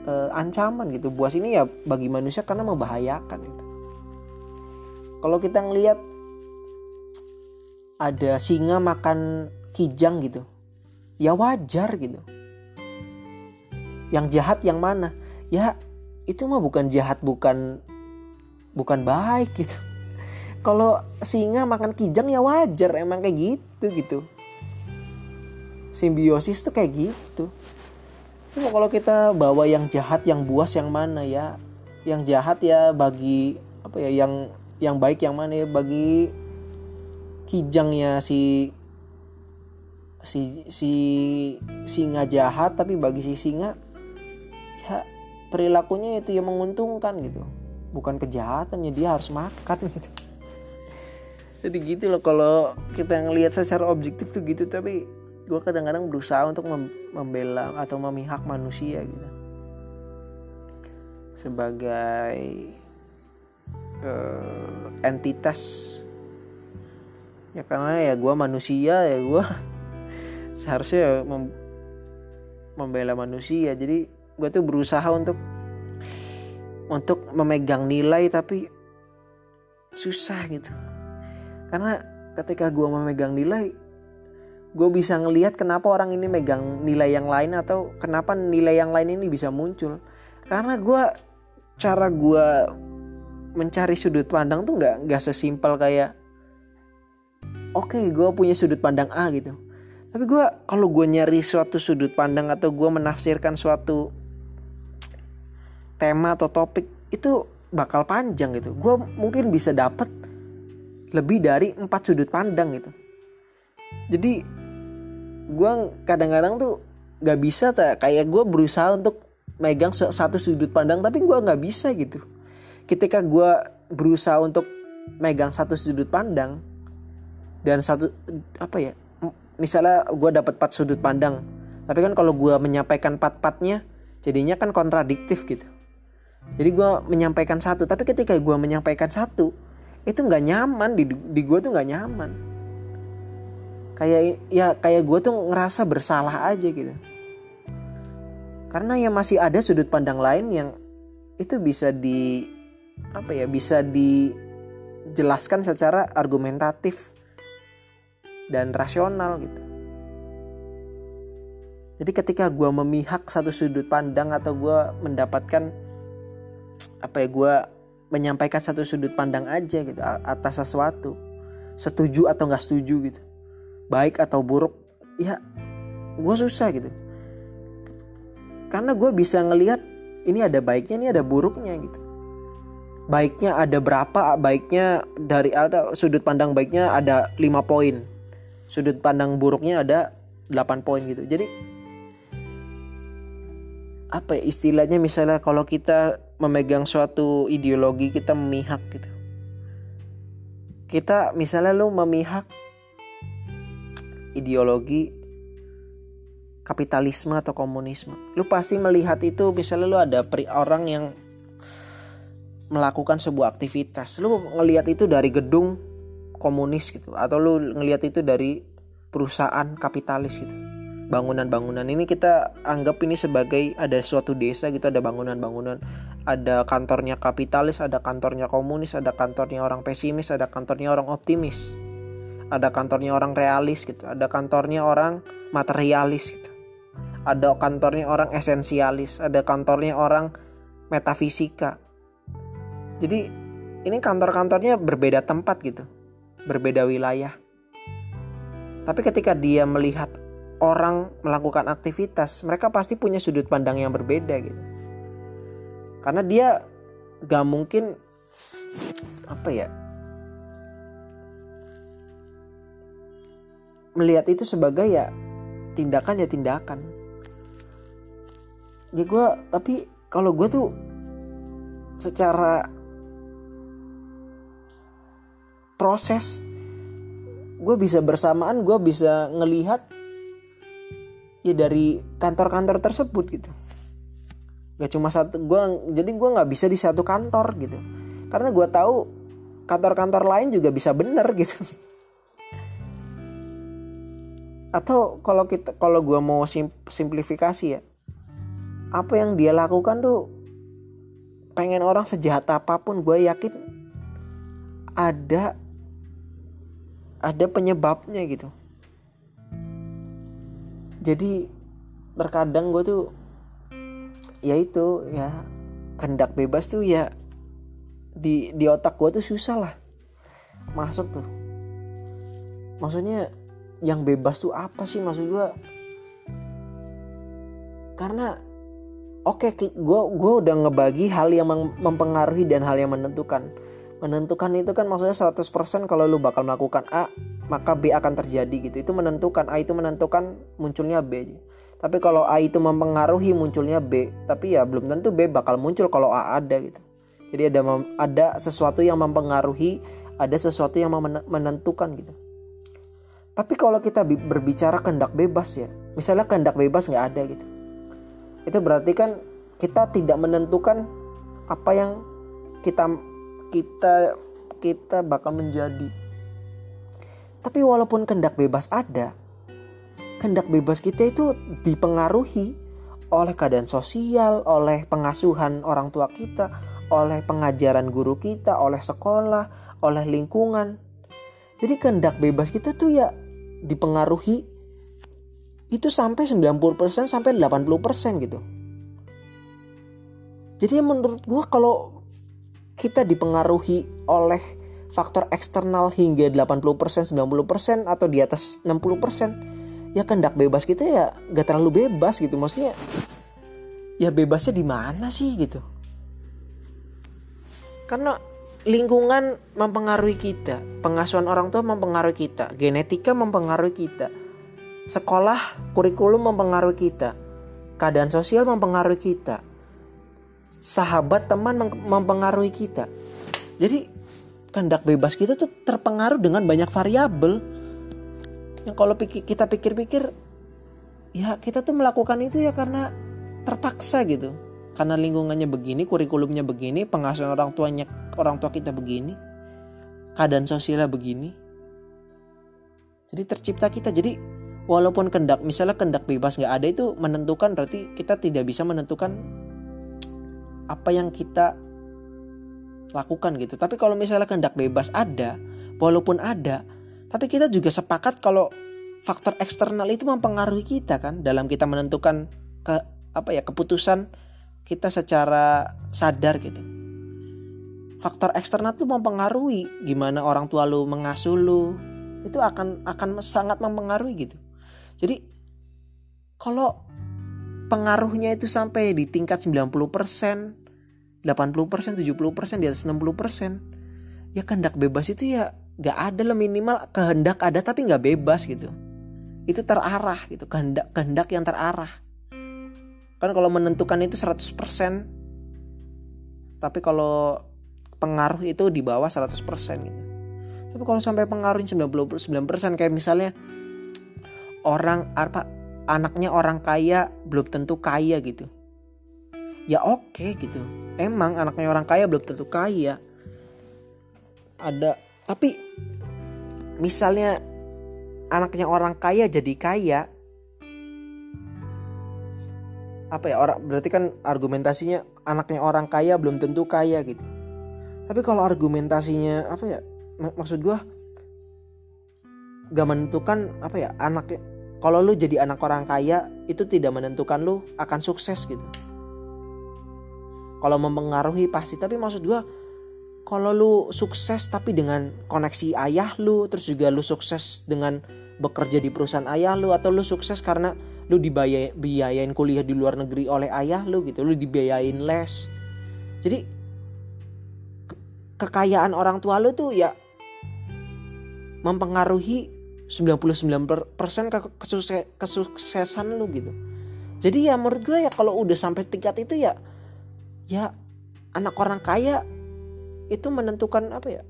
uh, ancaman gitu buas ini ya bagi manusia karena membahayakan gitu. Kalau kita ngelihat ada singa makan kijang gitu, ya wajar gitu. Yang jahat yang mana? Ya itu mah bukan jahat bukan bukan baik gitu. Kalau singa makan kijang ya wajar emang kayak gitu gitu. Simbiosis tuh kayak gitu Cuma kalau kita bawa yang jahat, yang buas yang mana ya? Yang jahat ya bagi apa ya? Yang yang baik yang mana ya? Bagi kijangnya si si si singa jahat tapi bagi si singa ya perilakunya itu yang menguntungkan gitu bukan kejahatannya dia harus makan gitu jadi gitu loh kalau kita ngelihat secara objektif tuh gitu tapi gue kadang-kadang berusaha untuk membela atau memihak manusia gitu. Sebagai uh, entitas. Ya karena ya gue manusia ya gue seharusnya mem membela manusia. Jadi gue tuh berusaha untuk untuk memegang nilai tapi susah gitu. Karena ketika gue memegang nilai gue bisa ngelihat kenapa orang ini megang nilai yang lain atau kenapa nilai yang lain ini bisa muncul. Karena gue cara gue mencari sudut pandang tuh nggak nggak sesimpel kayak oke okay, gue punya sudut pandang A gitu. Tapi gue kalau gue nyari suatu sudut pandang atau gue menafsirkan suatu tema atau topik itu bakal panjang gitu. Gue mungkin bisa dapet lebih dari empat sudut pandang gitu. Jadi gue kadang-kadang tuh gak bisa tak kayak gue berusaha untuk megang satu sudut pandang tapi gue nggak bisa gitu. Ketika gue berusaha untuk megang satu sudut pandang dan satu apa ya misalnya gue dapat empat sudut pandang tapi kan kalau gue menyampaikan empat-empatnya jadinya kan kontradiktif gitu. Jadi gue menyampaikan satu tapi ketika gue menyampaikan satu itu nggak nyaman di di gue tuh nggak nyaman kayak ya kayak gue tuh ngerasa bersalah aja gitu karena ya masih ada sudut pandang lain yang itu bisa di apa ya bisa dijelaskan secara argumentatif dan rasional gitu. Jadi ketika gue memihak satu sudut pandang atau gue mendapatkan apa ya gue menyampaikan satu sudut pandang aja gitu atas sesuatu, setuju atau nggak setuju gitu, baik atau buruk, ya gue susah gitu. Karena gue bisa ngelihat ini ada baiknya, ini ada buruknya gitu. Baiknya ada berapa baiknya dari ada sudut pandang baiknya ada lima poin. Sudut pandang buruknya ada 8 poin gitu. Jadi apa ya istilahnya? Misalnya kalau kita memegang suatu ideologi kita memihak gitu. Kita misalnya lu memihak ideologi kapitalisme atau komunisme. Lu pasti melihat itu misalnya lu ada orang yang melakukan sebuah aktivitas. Lu ngelihat itu dari gedung komunis gitu atau lu ngelihat itu dari perusahaan kapitalis gitu. Bangunan-bangunan. Ini kita anggap ini sebagai ada suatu desa gitu ada bangunan-bangunan. Ada kantornya kapitalis ada kantornya komunis ada kantornya orang pesimis ada kantornya orang optimis ada kantornya orang realis gitu ada kantornya orang materialis gitu ada kantornya orang esensialis ada kantornya orang metafisika jadi ini kantor-kantornya berbeda tempat gitu. Berbeda wilayah. Tapi ketika dia melihat orang melakukan aktivitas, mereka pasti punya sudut pandang yang berbeda gitu. Karena dia gak mungkin apa ya melihat itu sebagai ya tindakan ya tindakan. Ya gue tapi kalau gue tuh secara proses gue bisa bersamaan gue bisa ngelihat ya dari kantor-kantor tersebut gitu. Gak cuma satu gue jadi gue nggak bisa di satu kantor gitu. Karena gue tahu kantor-kantor lain juga bisa bener gitu atau kalau kita kalau gue mau simplifikasi ya apa yang dia lakukan tuh pengen orang sejahat apa pun gue yakin ada ada penyebabnya gitu. Jadi terkadang gue tuh ya itu ya kendak bebas tuh ya di di otak gue tuh susah lah masuk tuh. Maksudnya yang bebas tuh apa sih maksud gue karena oke okay, gue gue udah ngebagi hal yang mempengaruhi dan hal yang menentukan. Menentukan itu kan maksudnya 100% kalau lu bakal melakukan A maka B akan terjadi gitu. Itu menentukan A itu menentukan munculnya B. Tapi kalau A itu mempengaruhi munculnya B tapi ya belum tentu B bakal muncul kalau A ada gitu. Jadi ada ada sesuatu yang mempengaruhi ada sesuatu yang menentukan gitu tapi kalau kita berbicara kehendak bebas ya misalnya kehendak bebas nggak ada gitu itu berarti kan kita tidak menentukan apa yang kita kita kita bakal menjadi. Tapi walaupun kehendak bebas ada, kehendak bebas kita itu dipengaruhi oleh keadaan sosial, oleh pengasuhan orang tua kita, oleh pengajaran guru kita, oleh sekolah, oleh lingkungan. Jadi kehendak bebas kita tuh ya dipengaruhi itu sampai 90% sampai 80% gitu. Jadi menurut gua kalau kita dipengaruhi oleh faktor eksternal hingga 80%, 90% atau di atas 60%, ya kehendak bebas kita ya gak terlalu bebas gitu. Maksudnya ya bebasnya di mana sih gitu. Karena lingkungan mempengaruhi kita, pengasuhan orang tua mempengaruhi kita, genetika mempengaruhi kita, sekolah, kurikulum mempengaruhi kita, keadaan sosial mempengaruhi kita. Sahabat teman mempengaruhi kita. Jadi kehendak bebas kita tuh terpengaruh dengan banyak variabel. Yang kalau kita pikir-pikir ya kita tuh melakukan itu ya karena terpaksa gitu karena lingkungannya begini kurikulumnya begini pengasuhan orang tuanya orang tua kita begini keadaan sosialnya begini. Jadi tercipta kita. Jadi walaupun kendak misalnya kendak bebas nggak ada itu menentukan berarti kita tidak bisa menentukan apa yang kita lakukan gitu. Tapi kalau misalnya kendak bebas ada walaupun ada tapi kita juga sepakat kalau faktor eksternal itu mempengaruhi kita kan dalam kita menentukan ke apa ya keputusan kita secara sadar gitu faktor eksternal itu mempengaruhi gimana orang tua lu mengasuh lu itu akan akan sangat mempengaruhi gitu jadi kalau pengaruhnya itu sampai di tingkat 90%, 80%, 70%, di atas 60%, ya kehendak bebas itu ya gak ada lah minimal kehendak ada tapi gak bebas gitu. Itu terarah gitu, kehendak kehendak yang terarah. Kan kalau menentukan itu 100%, tapi kalau pengaruh itu di bawah 100% gitu. Tapi kalau sampai pengaruhnya 99% kayak misalnya orang apa anaknya orang kaya belum tentu kaya gitu. Ya oke okay, gitu. Emang anaknya orang kaya belum tentu kaya. Ada tapi misalnya anaknya orang kaya jadi kaya apa ya orang berarti kan argumentasinya anaknya orang kaya belum tentu kaya gitu. Tapi kalau argumentasinya apa ya maksud gua gak menentukan apa ya anaknya kalau lu jadi anak orang kaya itu tidak menentukan lu akan sukses gitu. Kalau mempengaruhi pasti. Tapi maksud gua kalau lu sukses tapi dengan koneksi ayah lu terus juga lu sukses dengan bekerja di perusahaan ayah lu atau lu sukses karena lu dibiayain kuliah di luar negeri oleh ayah lu gitu. Lu dibiayain les. Jadi kekayaan orang tua lu tuh ya mempengaruhi 99% ke kesuksesan lu gitu. Jadi ya menurut gue ya kalau udah sampai tingkat itu ya ya anak orang kaya itu menentukan apa ya?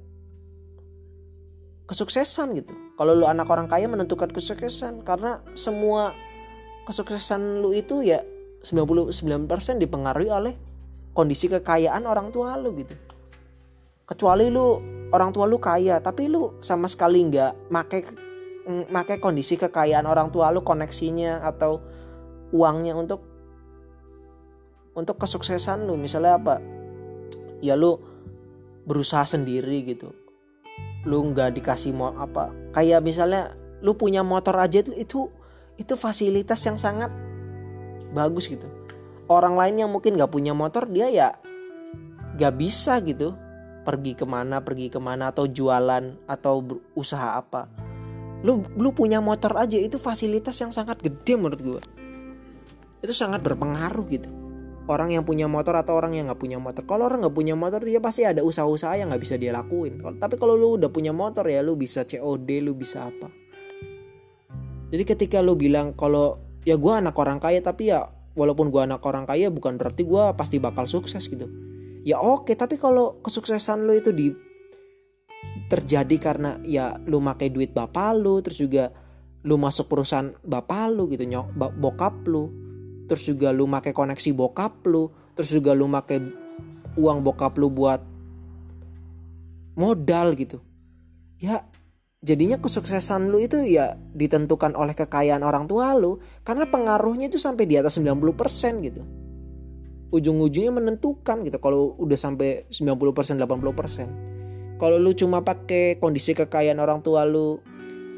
kesuksesan gitu. Kalau lu anak orang kaya menentukan kesuksesan karena semua kesuksesan lu itu ya 99% dipengaruhi oleh kondisi kekayaan orang tua lu gitu. Kecuali lu orang tua lu kaya tapi lu sama sekali nggak make make kondisi kekayaan orang tua lu koneksinya atau uangnya untuk untuk kesuksesan lu. Misalnya apa? Ya lu berusaha sendiri gitu. Lu nggak dikasih mau apa? Kayak misalnya lu punya motor aja itu itu itu fasilitas yang sangat bagus gitu. Orang lain yang mungkin nggak punya motor dia ya nggak bisa gitu. Pergi ke mana pergi ke mana atau jualan atau usaha apa. Lu lu punya motor aja itu fasilitas yang sangat gede menurut gue itu sangat berpengaruh gitu. Orang yang punya motor atau orang yang nggak punya motor. Kalau orang nggak punya motor dia pasti ada usaha-usaha yang nggak bisa dia lakuin. Tapi kalau lu udah punya motor ya lu bisa COD lu bisa apa jadi ketika lu bilang kalau ya gue anak orang kaya tapi ya walaupun gue anak orang kaya bukan berarti gue pasti bakal sukses gitu. Ya oke tapi kalau kesuksesan lu itu di terjadi karena ya lu makai duit bapak lu terus juga lu masuk perusahaan bapak lu gitu nyok bokap lu. Terus juga lu makai koneksi bokap lu terus juga lu makai uang bokap lu buat modal gitu. Ya jadinya kesuksesan lu itu ya ditentukan oleh kekayaan orang tua lu karena pengaruhnya itu sampai di atas 90% gitu. Ujung-ujungnya menentukan gitu kalau udah sampai 90% 80% kalau lu cuma pakai kondisi kekayaan orang tua lu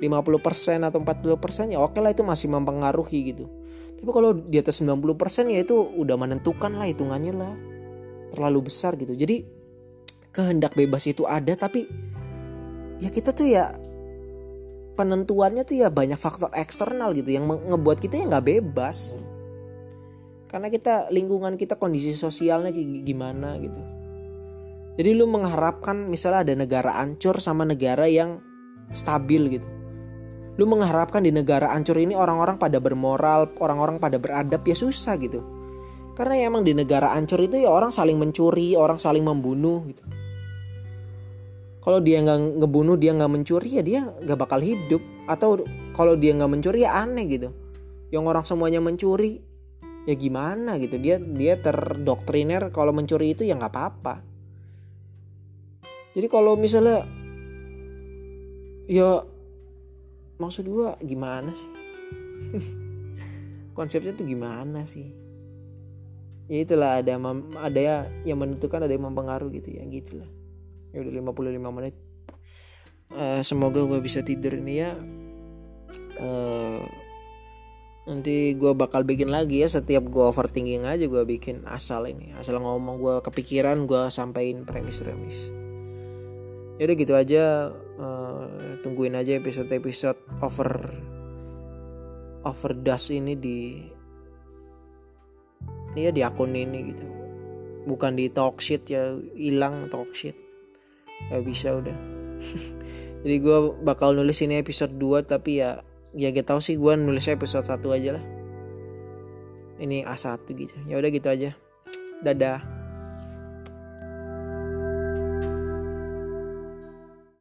50% atau 40% ya oke lah itu masih mempengaruhi gitu. Tapi kalau di atas 90% ya itu udah menentukan lah hitungannya lah. Terlalu besar gitu. Jadi kehendak bebas itu ada tapi ya kita tuh ya penentuannya tuh ya banyak faktor eksternal gitu yang ngebuat kita ya nggak bebas. Karena kita lingkungan kita kondisi sosialnya kayak gimana gitu. Jadi lu mengharapkan misalnya ada negara ancur sama negara yang stabil gitu. lu mengharapkan di negara ancur ini orang-orang pada bermoral orang-orang pada beradab ya susah gitu. Karena ya emang di negara ancur itu ya orang saling mencuri orang saling membunuh gitu kalau dia nggak ngebunuh dia nggak mencuri ya dia nggak bakal hidup. Atau kalau dia nggak mencuri ya aneh gitu. Yang orang semuanya mencuri ya gimana gitu. Dia dia terdoktriner kalau mencuri itu ya nggak apa-apa. Jadi kalau misalnya ya maksud gua gimana sih? Konsepnya tuh gimana sih? Ya itulah ada ada ya yang menentukan ada yang mempengaruhi gitu ya gitulah ya udah 55 menit. Uh, semoga gue bisa tidur ini ya. Uh, nanti gue bakal bikin lagi ya setiap gue overthinking aja gue bikin asal ini. Asal ngomong gue kepikiran gue sampein premis-premis ya udah gitu aja. Uh, tungguin aja episode episode over overdose ini di ya di akun ini gitu. Bukan di talk shit ya hilang talk shit gak bisa udah. Jadi gue bakal nulis ini episode 2 tapi ya ya gak tau sih gue nulis episode 1 aja lah. Ini A1 gitu. Ya udah gitu aja. Dadah